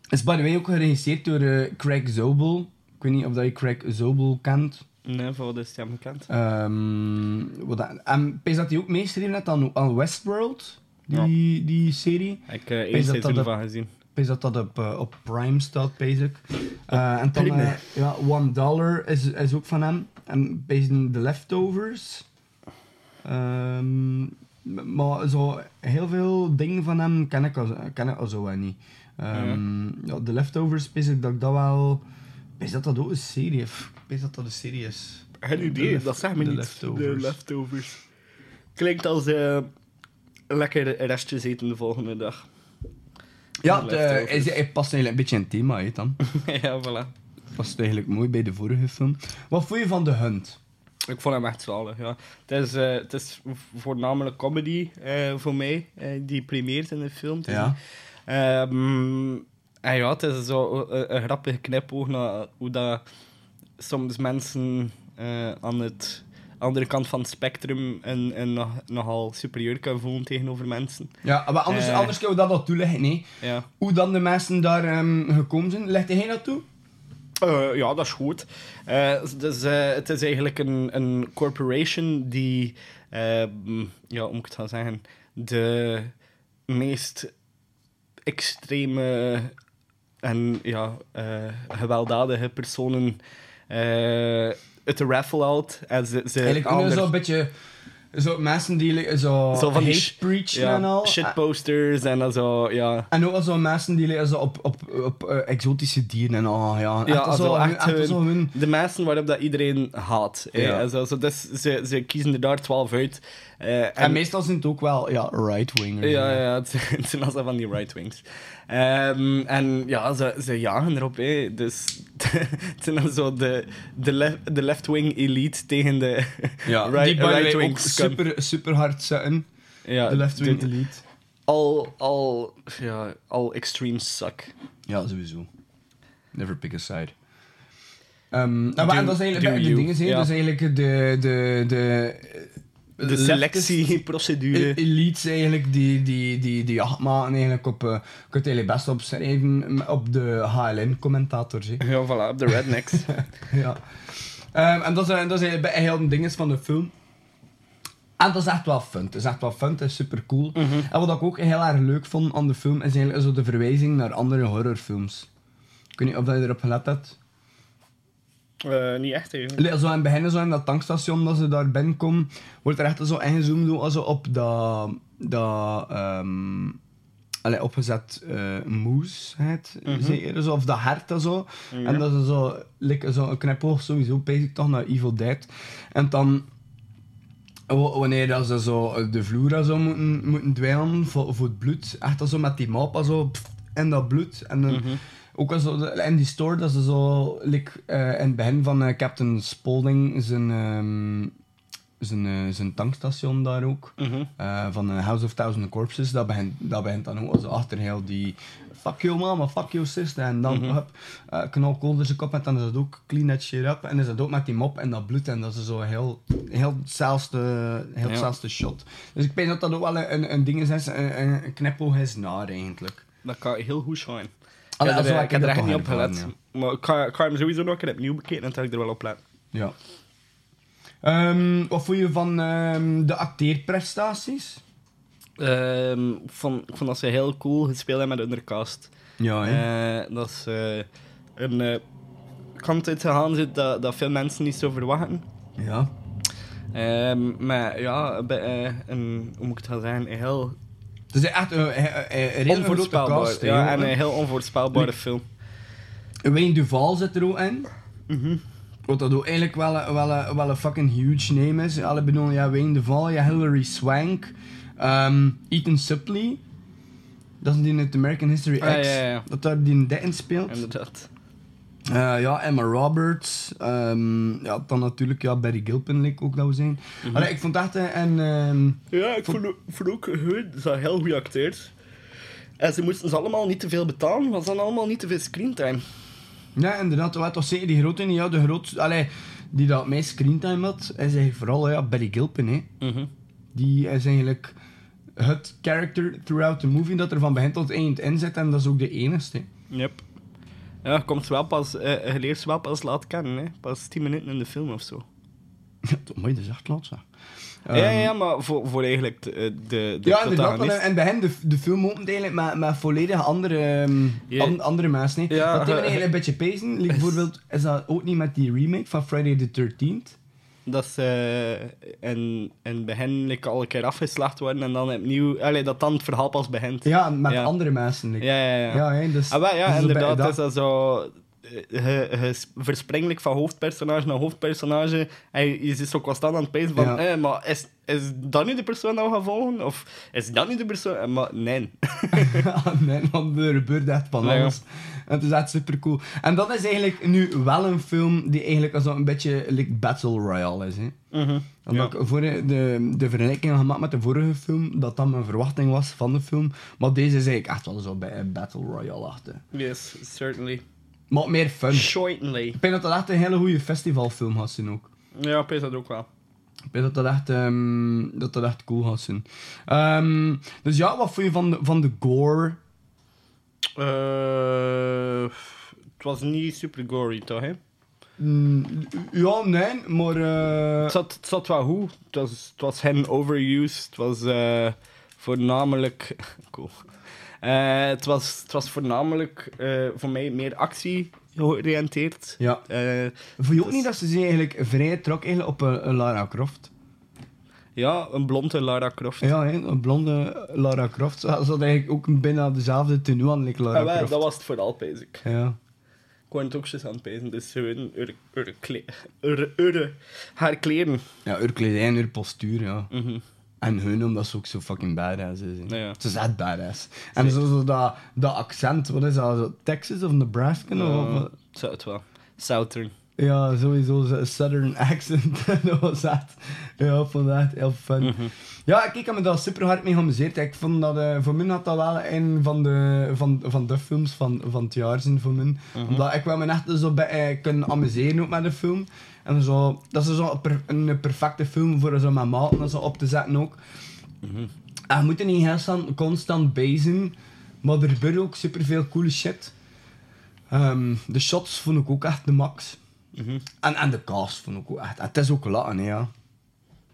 is by the way ook geregisseerd door eh, Craig Zobel. Ik weet niet of dat je Craig Zobel kent. Nee, voor de stem bekend. Ehm wat dat, en pees dat hij ook meeschreven net aan, aan Westworld, die, die serie. Ik heb Pees één dat seizoen van gezien. Pees dat dat op, eh, op Prime staat, basic. en dan, eh, ja, One Dollar is, is ook van hem. En pees The Leftovers. Ehm, maar zo heel veel dingen van hem ken ik al, ken ik al zo wel niet. Ehm, ja, The Leftovers, ik dat ik dat wel... Pees dat dat ook een serie is. Dat dat een serie is. Geen idee, dat zegt me niet. Leftovers. De leftovers. Klinkt als eh, lekker restjes eten de volgende dag. Ja, het, eh, hij, hij past eigenlijk een beetje in het thema uit dan. ja, voilà. Past eigenlijk mooi bij de vorige film. Wat vond je van The Hunt? Ik vond hem echt zalig, ja. Het is, eh, het is voornamelijk comedy eh, voor mij, die primeert in de film. Ja. Ehm, en ja, het is zo een, een grappige knipoog naar hoe dat soms mensen aan het andere kant van het spectrum een nog, nogal superieur kunnen voelen tegenover mensen. Ja, maar anders, Eh, anders kunnen we dat al toelichten, nee. Ja. Hoe dan de mensen daar ehm, gekomen zijn. Legt hij dat toe? Eh, ja, dat is goed. Eh, dus, het is eigenlijk een, een corporation die, eh, mm, ja, hoe moet ik het gaan zeggen, de meest extreme en ja, gewelddadige personen eh de raffle houdt. En ze, ze Eigenlijk kunnen zo'n beetje... Zo mensen die zo, zo van hate preachen ja, en al. shitposters en dan zo, ja. En ook al zo mensen die zo op, op, op eh, exotische dieren en al, ja. Ja, also zo, echt hun- zo hun... de mensen waarop dat iedereen haat. Ja. En zo, zo, dus ze, ze kiezen er daar twaalf uit. Eh, en, En, meestal zijn het ook wel ja, right-wingers. Ja, ja, het zijn- het zijn altijd van die right-wings. Ehm, en ja, ze, ze jagen erop. Hè. Dus het zijn dan zo de, de, lef- de left-wing elite tegen de Ja, right, die right-wing ook super, super hard zetten. Ja, de left-wing elite. Al, al, ja, al extreme suck. Ja, sowieso. Never pick a side. Ehm, nou, Do- maar en dat is eigenlijk de, dingen zijn. ja. Dat is eigenlijk de... de, de De selectieprocedure. Elites eigenlijk die, die, die, die jacht maken eigenlijk op... eh, je kunt eigenlijk best opschrijven op de HLN-commentators. Ja, voilà, op de rednecks. ja. Ehm, en dat is, dat is eigenlijk bij heel de dingen van de film. En dat is echt wel fun. Het is echt wel fun, het is super cool. En wat ik ook heel erg leuk vond aan de film, is eigenlijk zo de verwijzing naar andere horrorfilms. Ik weet niet of dat je erop gelet hebt. Eh, niet echt even. Allee, Zo in het begin, zo in dat tankstation, dat ze daar binnenkomen, wordt er echt zo ingezoomd zo op dat... dat allee, opgezet moes, het, Mhm. zeker, zo, of dat hert en zo. Ja. En dat is zo, like, zo een knipoog sowieso, bezig toch naar Evil Dead. En dan, wanneer dat ze zo de vloer zo moeten, moeten dweilen voor, voor het bloed, echt zo met die map en zo, pff, en dat bloed. En dan, Mhm. Ook al zo, de- in die store, dat ze zo, like, eh, in het begin van eh, Captain Spaulding, zijn, ehm, zijn, eh, zijn tankstation daar ook, Mhm. van House of Thousand Corpses, dat begint, dat begint dan ook zo achter heel die fuck you mama, fuck you sister, en dan Mhm. hup, knal kolder zijn kop en dan is dat ook clean that shit up, en is dat ook met die mop en dat bloed, en dat is zo heel, heel hetzelfde, heel hetzelfde shot. Dus ik denk dat dat ook wel een, een, een ding is, een, een, een knipoog is naar eigenlijk. Dat kan heel goed zijn. Allee, ik heb er, ik heb er echt niet op gelet. Maar ik ga, ik ga hem sowieso nog een keer opnieuw bekijken en dan ik er wel op letten. Ja. Ehm, wat vond je van ehm, de acteerprestaties? Ehm, ik, vond, ik vond dat ze heel cool gespeeld hebben met de undercast. Ja, hè? Eh, dat is een eh, kant uit gegaan zit dat, dat veel mensen niet zo verwachten. Ja. Ehm, maar ja, bij, eh, een, hoe moet ik het gaan zeggen, een heel Het is echt een, een, een, een cast. ja, en een heel onvoorspelbare film. Wayne Duval zit er ook in. Mhm. Wat dat ook eigenlijk wel, een- wel, een- wel een fucking huge name is. Alle bedoelen, ja, Wayne Duval, ja, Hilary Swank, ehm, Ethan Suplee. Dat is die uit American History X. Ah, ja, ja. Dat daar die in speelt. Inderdaad. Eh, ja, Emma Roberts. ehm, ja, dan natuurlijk ja, Barry Gilpin, like ook dat we zijn. Mhm. Allee, ik vond echt een... een ehm, Ja, ik vond, vond ook goed. Ze heel goede acteurs. En ze moesten ze allemaal niet te veel betalen, want ze hadden allemaal niet te veel screentime. Ja, inderdaad. Wat was zeker die grote niet? Ja, de groot, allee, die dat meest screentime had, is eigenlijk vooral ja, Barry Gilpin. Hè. Mhm. Die is eigenlijk het character throughout the movie dat er van begin tot eind in zit. En dat is ook de enigste. Yep. Ja, komt wel pas, eh, je leert ze wel pas laat kennen, hè. Pas 10 minuten in de film of zo. Mooi, dat is echt laat, zeg. ja, ja, Ehm, ja, maar voor, voor eigenlijk de, de, de ja, inderdaad. protagonist. In het begin, de, de film opent eigenlijk met, met volledig andere, an- andere mensen. Ja, dat eh, eigenlijk een beetje pezen. Like, bijvoorbeeld, is dat ook niet met die remake van Friday the 13th? Dat ze begin like, al een keer afgeslacht worden en dan opnieuw... Allee, dat dan het verhaal pas begint. Ja, met andere mensen. like. Ja, ja, ja. Ja, dus, ah, wel, ja, dus inderdaad. dat- is dat zo... je, je verspringt like van hoofdpersonage naar hoofdpersonage. En je, zit zo constant aan het pezen van... Ja. Eh, maar is, is dat nu de persoon dat we gaan volgen? Of is dat nu de persoon... Eh, Maar nee. Ah, nee, want er gebeurt echt van ja. alles. En het is echt super cool. En dat is eigenlijk nu wel een film die eigenlijk zo een beetje like Battle Royale is. Hè? Mhm. Omdat ik voor de, de vergelijking had gemaakt met de vorige film, dat dat mijn verwachting was van de film. Maar deze is eigenlijk echt wel zo bij een Battle Royale achter. Yes, certainly. Maar meer fun. Ik denk dat dat echt een hele goede festivalfilm gaat zijn ook. Ja, ik dat ook wel. Ik denk dat dat echt, ehm, dat dat echt cool gaat zijn. Ehm, dus ja, wat vond je van de, van de gore? Eh, het was niet super gory, toch? Hè? Mm, ja, nee, maar... eh, Het, zat, het zat wel goed. Het was, het was geen overuse. Het was eh, voornamelijk... Cool. Eh, het, was, het was voornamelijk eh, voor mij meer actie georiënteerd. Ja. Eh, Vond je ook niet dat ze zich eigenlijk vrij trok eigenlijk op een, een Lara Croft? ja, een blonde Lara Croft. Ja, een blonde Lara Croft. Ze had eigenlijk ook bijna dezelfde tenue aan, like Lara Ah, wel, Croft. dat was het vooral, basic. Ja. Ik wou het ook eens aan het pezen, dus gewoon haar kleren. Ja, haar kledij en haar postuur, ja. Mhm. En hun, omdat ze ook zo fucking badass is. Ja, ja. Ze is echt badass. En zo, zo dat, dat accent, wat is dat? Texas of Nebraska? of wat? zou het wel. Southern. Ja, sowieso southern accent. dat was echt... Ja, ik vond dat echt heel fun. Mhm. Ja, ik heb me daar super hard mee geamuseerd. Ik vond dat... eh, voor mij had dat wel een van de, van, van de films van, van het jaar zijn voor mij. Mhm. Omdat ik wil me echt zo bij, eh, kunnen amuseren ook met de film. En zo... Dat is zo een, per- een perfecte film voor zo met maten en zo op te zetten ook. En je moet er niet heel constant bij zijn. Maar er gebeurt ook superveel coole shit. Ehm, de shots vond ik ook echt de max. Mhm. En, en de cast vond ik ook echt. Het is ook lachen, hè, ja.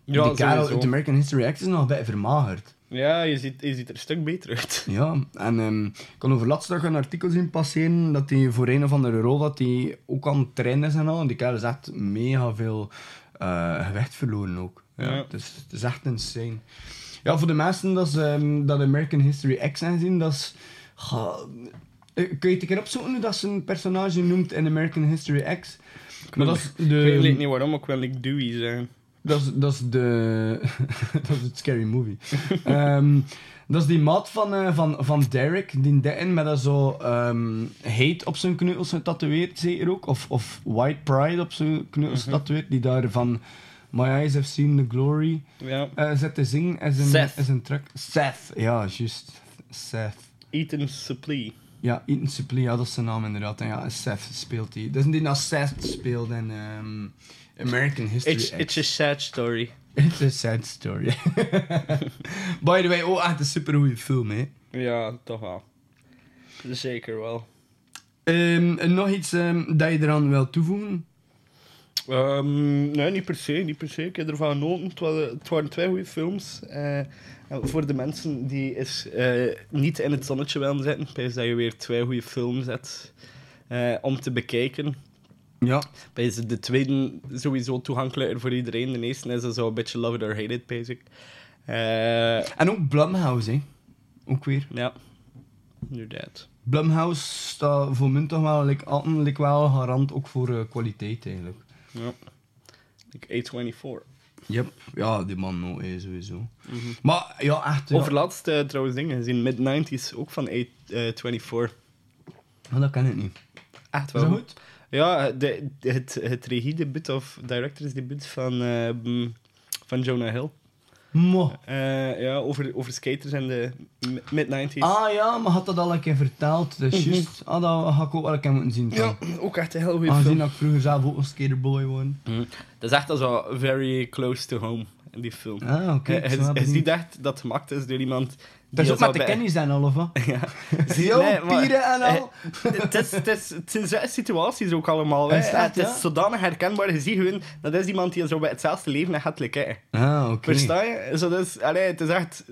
Ja, die kerel uit American History X is nog een beetje vermagerd. Ja, je ziet, je ziet er een stuk beter uit. Ja, en ehm, ik kon over laatst dag een artikel zien passeren dat hij voor een of andere rol dat hij ook aan het trainen is en al. En die kerel is echt mega veel eh, gewicht verloren ook. Ja, Ja. Het, is, het is echt insane. Ja, voor de mensen dat, ze, ehm, dat American History X zijn zien, dat is... ga- eh, kun je het een keer opzoeken hoe dat zijn personage noemt in American History X? Maar dat is Ik de... weet niet waarom, maar ik wil like Dewey zijn. Dat is, dat is de... dat is het scary movie. Ehm, dat is die maat van, eh, van, van Derek, die daarin met dat zo ehm, hate op zijn kneukels getatoeëerd, zeker ook. Of, of white pride op zijn kneukels Mhm. getatoeëerd, die daar van My Eyes Have Seen The Glory Ja. eh zit te zingen. Is een, Seth. Is een track. Seth, ja, juist. Seth. Ethan Suplee. Ja, Ethan Suplee, ja, dat is zijn naam inderdaad. En ja, Seth speelt hij. Dat is die dat Seth speelt in ehm, American History It's, X. it's a sad story. It's a sad story. By the way, oh, echt een super goede film, hè. Ja, toch wel. Zeker wel. Ehm, en nog iets ehm, dat je eraan wil toevoegen? Ehm, nee, niet per se, niet per se. Ik heb ervan genoten. Het waren, het waren twee goede films. Eh, voor de mensen die is, eh, niet in het zonnetje willen zitten, pijs dat je weer twee goede films hebt eh, om te bekijken. Ja. Pijs de tweede sowieso toegankelijker voor iedereen. De eerste is zo een beetje love it or hate it, basic. En ook Blumhouse, hè. Ook weer. ja, inderdaad. Blumhouse staat voor mij toch wel, like, altijd, like, wel garant ook voor kwaliteit, eigenlijk. Ja. Like A24. Yep. Ja, die man nou, eh, sowieso. Maar, ja, echt... Ja. Overlaatst eh, trouwens dingen gezien, mid-90s, ook van A24. Maar dat ken ik niet. Echt Is wel dat goed? Ja, de, het, het regiedebuut of directorsdebuut van, eh, mm, van Jonah Hill. Mo. Eh, ja, over, over skaters in de m- mid-90s. Ah ja, maar had dat al een keer verteld. Dat is juist. Ah, dat ga ik ook wel een keer moeten zien. Ja, ook echt een heel goede Aangezien film. dat ik vroeger zelf ook een skaterboy was. Dat is echt al zo very close to home in die film. Ah, oké, ik Eh, ben Het wel is niet benieuwd. echt dat het gemaakt is door iemand... Dat is ook al met de zo bij- kennis dan al, of wat? Ja. Yo, Nee, maar- pieren en al. Eh, Het is, het, is, het zijn zo'n situaties ook allemaal. hè. Is dat, het is ja? zodanig herkenbaar. Je ziet gewoon, dat is iemand die zo bij hetzelfde leven gaat like, hè. Ah, oké. Versta je? Zo, dat is, allee, het is echt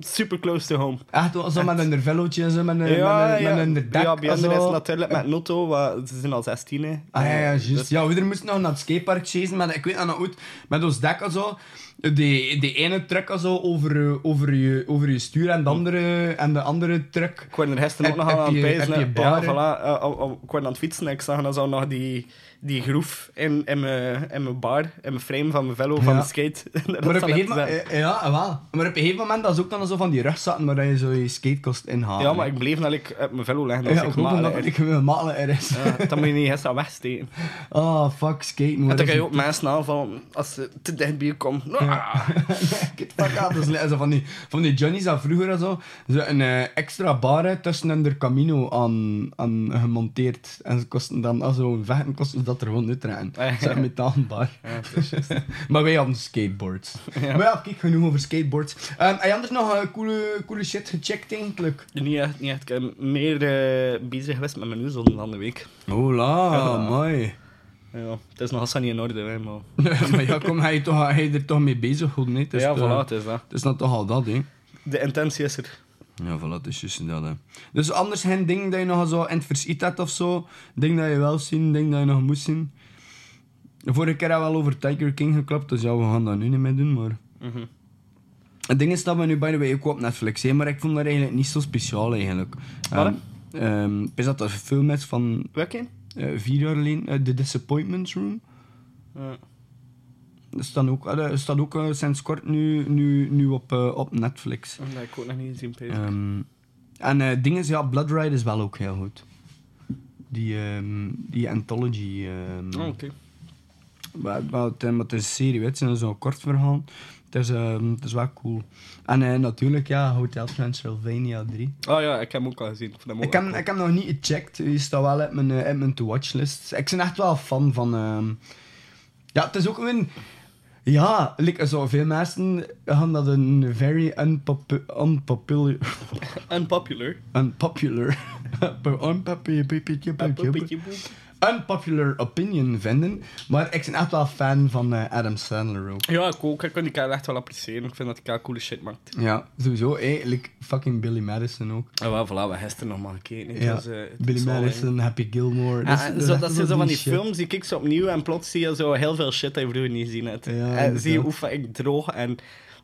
super close to home. Echt wel zo met een vellootje en zo, met een, ja, met een, ja. met een dek ja, bij en anderen is het natuurlijk met Notto, wat, ze zijn al 16. Hè. Ah ja, ja, juist. dus- Ja, we moesten nog naar het skatepark chasen, maar ik weet dat nog goed. Met ons dek en zo. Die, die ene truck zo over, over, je, over je stuur en de andere, en de andere truck. Ik word er gisteren ook nog aan het pijzen. Ja, voilà. Eh, oh, oh, ik word aan het fietsen en ik zag dan zo nog die, die groef in, in, mijn, in mijn bar, in mijn frame van mijn velo, van Ja. de skate. Maar op, een gegeven moment, ja, wel. maar op een gegeven moment dat is ook dan zo van die rugzakken waar je zo je skatekost inhaalt. Ja, maar ik bleef dat ik op mijn velo leggen als Ja, ik ook omdat makkelijk ik een makkelijker is. Ja, dan moet je niet gisteren wegsteken. Oh, fuck, skaten. En dan kan je ook mensen aanvallen als ze te dicht bij je komen. Ah. Get the fuck out. Zo van die, van die Johnny's dat vroeger en zo, zo een eh, extra bar tussen hun Camino aan, aan gemonteerd. En ze kosten dan, als gewoon vechten, kosten dat er gewoon uitdraaien. Ah, ja. Is juist. maar wij hadden skateboards. Ja. Maar ja, kijk, genoeg over skateboards. Um, heb je anders nog eh, coole, coole shit gecheckt eigenlijk? Niet echt, niet echt. Ik ben meer eh, bezig geweest met mijn nieuws dan de week. Hola, Ja. mooi. Ja, het is nog altijd niet in orde, hè, maar... maar ja, kom, hij, toch, hij er toch mee bezig, goed, nee? Het is ja, voilà, het is dat. Het is dan toch al dat, hè? De intentie is er. Ja, voilà, is juist dat, hè. Dus anders geen ding dat je nog zo in het verschiet hebt of zo. Ding dat je wel zien, ding dat je nog moest zien. De vorige keer hebben we al over Tiger King geklapt, dus ja, we gaan dat nu niet meer doen, maar... Mhm. Het ding is dat we nu, by the way, ook op Netflix hè, maar ik vond dat eigenlijk niet zo speciaal, eigenlijk. Wat, is dat een film is van Welke? eh, vier jaar geleden, eh, The Disappointments Room. Ja. Dat staat ook, dat staat ook sinds kort nu, nu, nu op, eh, op Netflix. Dat heb ik ook nog niet gezien. Ehm, en eh dingen, ja, Blood Ride is wel ook heel goed. Die, ehm, die anthology. ehm, Oh, oké. maar, maar het, maar het is een serie, weet je, het is zo'n kort verhaal. Het is, het is wel cool. En natuurlijk, ja, Hotel Transylvania 3. Oh ja, ik heb hem ook al gezien. Ik, ook Ik heb, cool. ik heb nog niet gecheckt. Die staat wel op mijn, op mijn to-watch-list. Ik ben echt wel fan van... Ja, het is ook een... Ja, like, zo veel mensen gaan dat een very unpopu unpopular... Unpopular. unpopular... unpopular... unpopular opinion vinden. Maar ik ben echt wel fan van eh, Adam Sandler ook. Ja, ik ook. Ik kan die kerel echt wel appreciëren. Ik vind dat hij coole shit maakt. Ja, sowieso. Hey, like fucking Billy Madison ook. En wel, voilà, we hebben gisteren nog maar gekeken. Ja, eh, Billy Madison, Happy Gilmore. Ja, en is zo, dat zijn zo van die shit. films, die kijk ze opnieuw en plots zie je zo heel veel shit dat je vroeger niet gezien hebt. en inderdaad. zie je hoe fucking droog en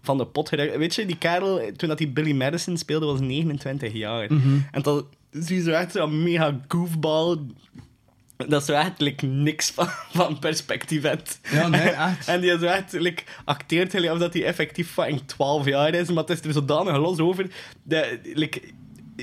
van de pot gerukt. Weet je, die kerel, toen dat die Billy Madison speelde, was 29 jaar. Mhm. En dan zie je zo echt zo'n mega goofball... Dat echt like, niks van, van perspectief hebt. Ja, nee, echt. en die is like, acteert gelijk of dat hij effectief fucking 12 jaar is, maar het is er zodanig los over. Dat, like,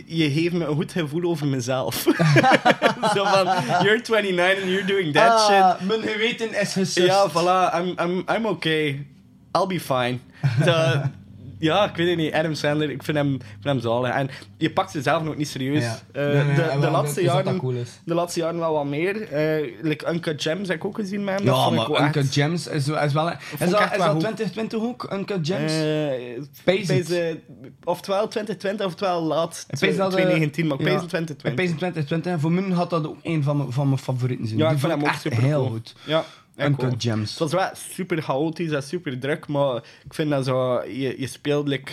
je geeft me een goed gevoel over mezelf. zo van, you're 29 and you're doing that Ah, shit. Mijn geweten is gesust. Ja, voilà, I'm, I'm, I'm okay. I'll be fine. ja, ik weet het niet. Adam Sandler, ik vind hem, ik vind hem zalig. En je pakt ze zelf nog niet serieus. Ja. Eh, Nee, nee, de, de, laatste jaren, cool de laatste jaren wel wat meer. Eh like Uncut Gems heb ik ook gezien met hem. Ja, maar wel echt- Uncut Gems is, is wel... Is dat, echt is wel dat goed. 2020 ook, Uncut Gems? Eh, oftewel 2020, oftewel laat Ik pees dat, eh, 2019, maar ik ja, pees 2020. Ik pees in 2020. Voor mij had dat ook een van mijn, van mijn favorieten zijn. Ja, ik vind hem ook echt super heel goed. Ja, ook. Gems. Het was wel super chaotisch en super druk, maar ik vind dat zo, je, je speelt like,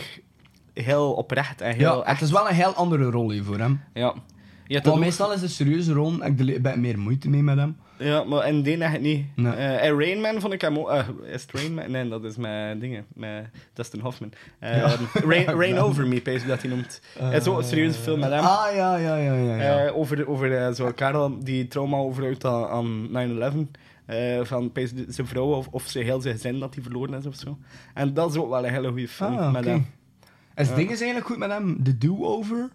heel oprecht en heel Ja, echt. het is wel een heel andere rol hier voor hem. Ja. Je ook- meestal is de serieuze rol, ik heb er een beetje meer moeite mee met hem. Ja, maar in die echt niet. Nee. Eh, en Rain Man vond ik hem ook... eh, is het? Nee, dat is met dingen. Met Dustin Hoffman. Eh, Ja. Rain, Rain Over Me, pees dat hij noemt. Het is ook een serieuze film met hem. Ah, ja, ja, ja, ja. ja. Eh, over over eh, zo'n kerel die trauma overhoudt aan, aan 9-11. Eh, van de- zijn vrouw of, of zijn heel zijn gezin dat hij verloren is of zo. En dat is ook wel een hele goede film Ah, met hem. Is Ja. ding is eigenlijk goed met hem? The Do-Over?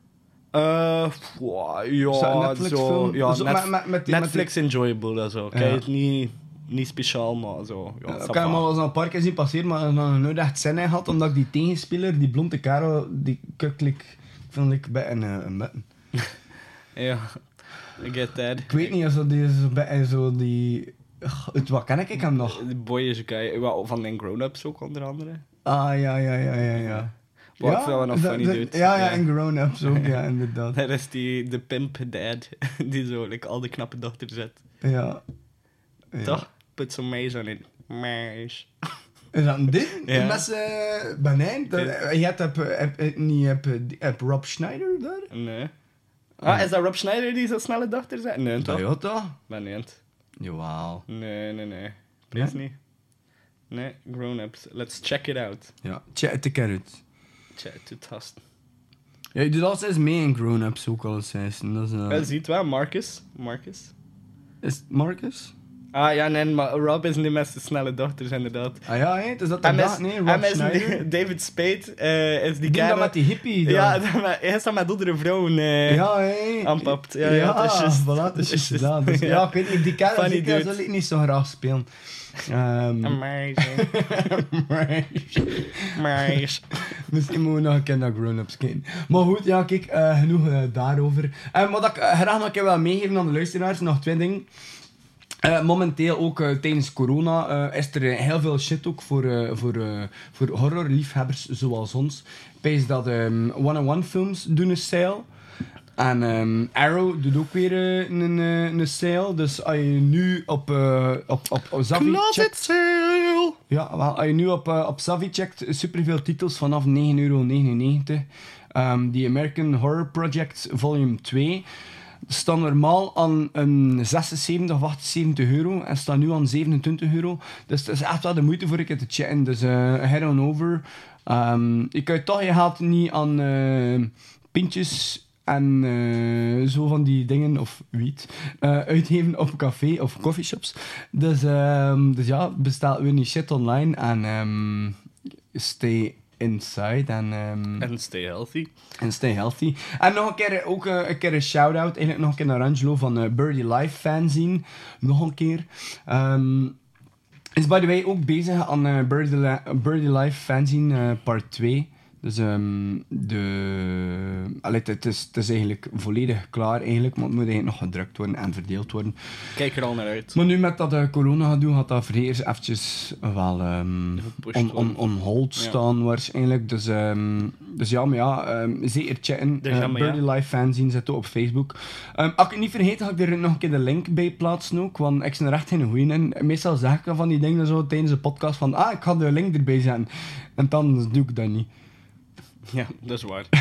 Eh, wow, ja, Is dat zo, ja, Zo, met- Netflix enjoyable en zo. Kijk, het niet, niet speciaal, maar zo. Ja, ik heb hem al eens een paar keer zien passeren, maar ik heb nog nooit echt zin in gehad, omdat die tegenspeler, die blonde Karo, die kuklik, ik vind ik bij een, eh, een button. Ja, I get that. Ik weet niet, zo die, zo, bij, zo die... Uit wat ken ik hem nog? De boyish guy, wel, van den grown-ups ook onder andere. Ah, ja, ja, ja, ja, ja. Wat ik wel nog dat- funny doet. Ja, ja, en grown-ups ook, ja, inderdaad. Dat is die, de pimp dad, die zo like, al de knappe dochter zet. Ja. Ja. Toch? Put some maze on it. Maze. Is dat een ding? Ja. Met z'n banijn? Dat- Je hebt heb, heb, niet heb, heb Rob Schneider daar? Nee. Ah, is dat Rob Schneider die zo'n snelle dochter zet? Nee, toch? Toyota? Ben niet. Jawel. Nee, nee, nee. Please niet. Nee, grown-ups. Let's check it out. Ja, check keer uit. Check to tasten. Ja, je doet altijd mee in grown-ups ook al eens. Dat is, eh, ziet wel, Marcus. Marcus. is Marcus? Ah ja, nee, maar Rob is niet met zijn snelle dochters, inderdaad. Ah ja, hè? is dat dag? is, Nee, Rob is Schneider? David Spade eh, is die dat kerel- met die hippie dan. Ja, dat hij is dan met andere vrouwen eh Ja, aanpapt. Ja, ja, dat is voilà, dat dat. Dus, ja, ik weet niet, die kerel die kerel zal ik niet zo graag spelen. Ehm Amazing. Amazing. Misschien moeten we nog een keer naar grown-ups kijken. Maar goed, ja, kijk, eh, genoeg daarover. En wat ik graag nog een keer wil meegeven aan de luisteraars, nog twee dingen. Eh, momenteel ook eh, tijdens corona eh, is er heel veel shit ook voor, voor, voor horrorliefhebbers zoals ons. Pees dat ehm one-on-one films doen een sale. En ehm, Arrow doet ook weer een, een sale. Dus als je nu op, op, op, op Zavi checkt... sale! Ja, wel, als je nu op, op Savvy checkt, superveel titels vanaf 9,99 euro. Ehm The American Horror Project Volume 2 staan normaal aan een 76 of 78 euro en staan nu aan 27 euro. Dus het is echt wel de moeite voor ik het te checken. Dus eh head on over. Ehm je toch je geld niet aan eh, pintjes en eh, zo van die dingen, of wiet, eh, uitgeven op café of coffeeshops. Dus, ehm, dus ja, bestel weer die shit online en ehm, stay inside en, ehm, En stay healthy. en stay healthy. En nog een keer, ook eh, een keer een shout-out, eigenlijk nog een keer naar Angelo van eh, Birdie Life Fanzine. Nog een keer. Ehm, is by the way ook bezig aan eh, Birdie, Li- Birdie Life Fanzine eh, part 2. Dus ehm, de... Allee, het, is, het is eigenlijk volledig klaar eigenlijk, maar het moet eigenlijk nog gedrukt worden en verdeeld worden. Kijk er al naar uit. Maar nu met dat eh, corona gaat doen, gaat dat voor eerst eventjes wel Gepusht on, on, on hold Ja. staan waarschijnlijk. Dus, ehm, dus ja, maar ja, zeker checken. Dus ja, maar ja. Birdie Life fanzine zitten op Facebook. Als ik het niet vergeet, ga ik er nog een keer de link bij plaatsen ook, want ik ben er echt geen goeie in. Meestal zeg ik van die dingen zo tijdens de podcast van ah, ik ga de link erbij zetten. En dan doe ik dat niet. Ja, dat is waar.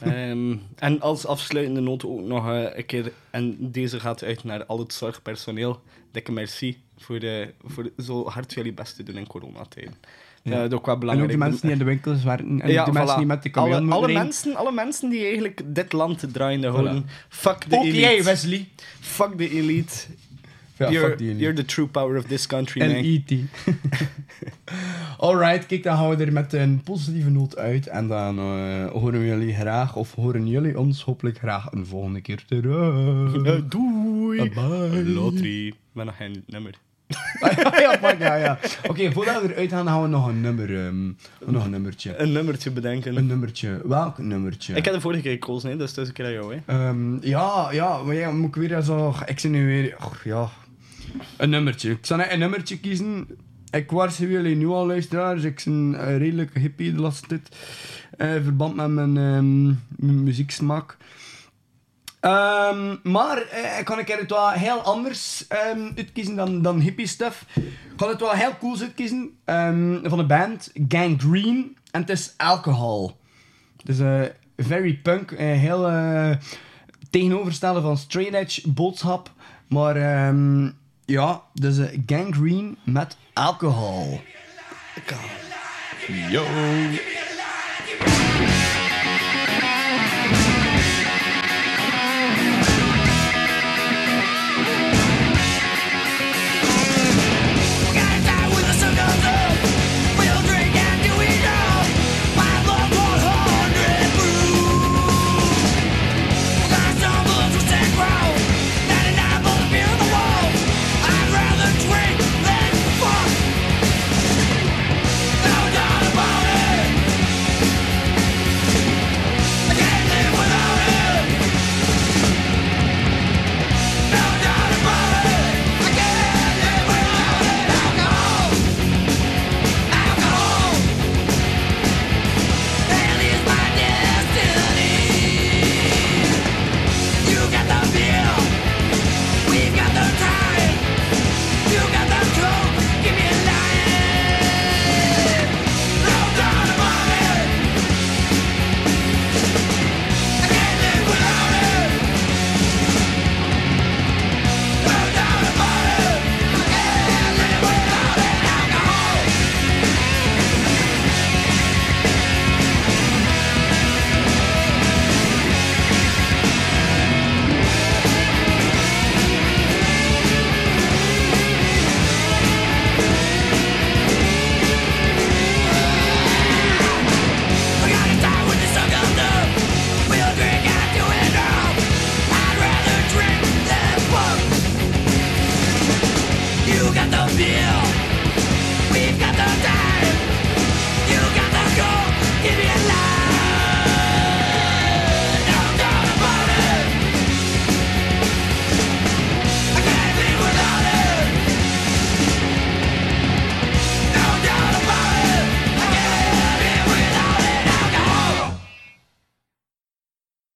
Ehm, en als afsluitende noot ook nog eh, een keer, en deze gaat uit naar al het zorgpersoneel. Dikke merci voor, de, voor zo hard jullie best te doen in coronatijden. Ja. Dat is ook wel En ook belangrijk. de mensen die in de winkels werken. En Ja, de mensen die met de camion alle, alle, rijden. mensen, alle mensen die eigenlijk dit land draaiende houden. Fuck de Ook elite. jij, Wesley. Fuck de elite. Ja, you're, fuck die elite. you're the true power of this country, En man. E.T. Alright, kijk, dan gaan we er met een positieve noot uit. En dan eh, horen we jullie graag, of horen jullie ons hopelijk graag een volgende keer terug. Eh, doei. Bye. Lottery. Met nog geen nummer. ja, fuck, ja, ja. Oké, voordat we eruit gaan, gaan we nog een nummer, ehm, nog een nummertje. Een nummertje bedenken. Een nummertje. Welk nummertje? Ik heb de vorige keer gekozen, hè, dus het is een keer aan jou. Hè. Ehm, ja, ja, maar ja, moet ik weer zo... Ik zit nu weer... och, ja. Een nummertje. Ik zal net een nummertje kiezen. Ik waarschuw jullie nu al, luisteraars. Ik ben een redelijk hippie de laatste eh, in verband met mijn, ehm, mijn muzieksmaak. Ehm, maar eh, ik kan keer het wel heel anders ehm, uitkiezen dan, dan hippie stuff. Ik ga het wel heel cool uitkiezen. van de band Gangrene. En het is Alcohol. Dus eh very punk. eh, heel eh, tegenovergestelde van straight edge boodschap. Maar ehm, ja, dus eh, Gangrene met alcohol. Yo.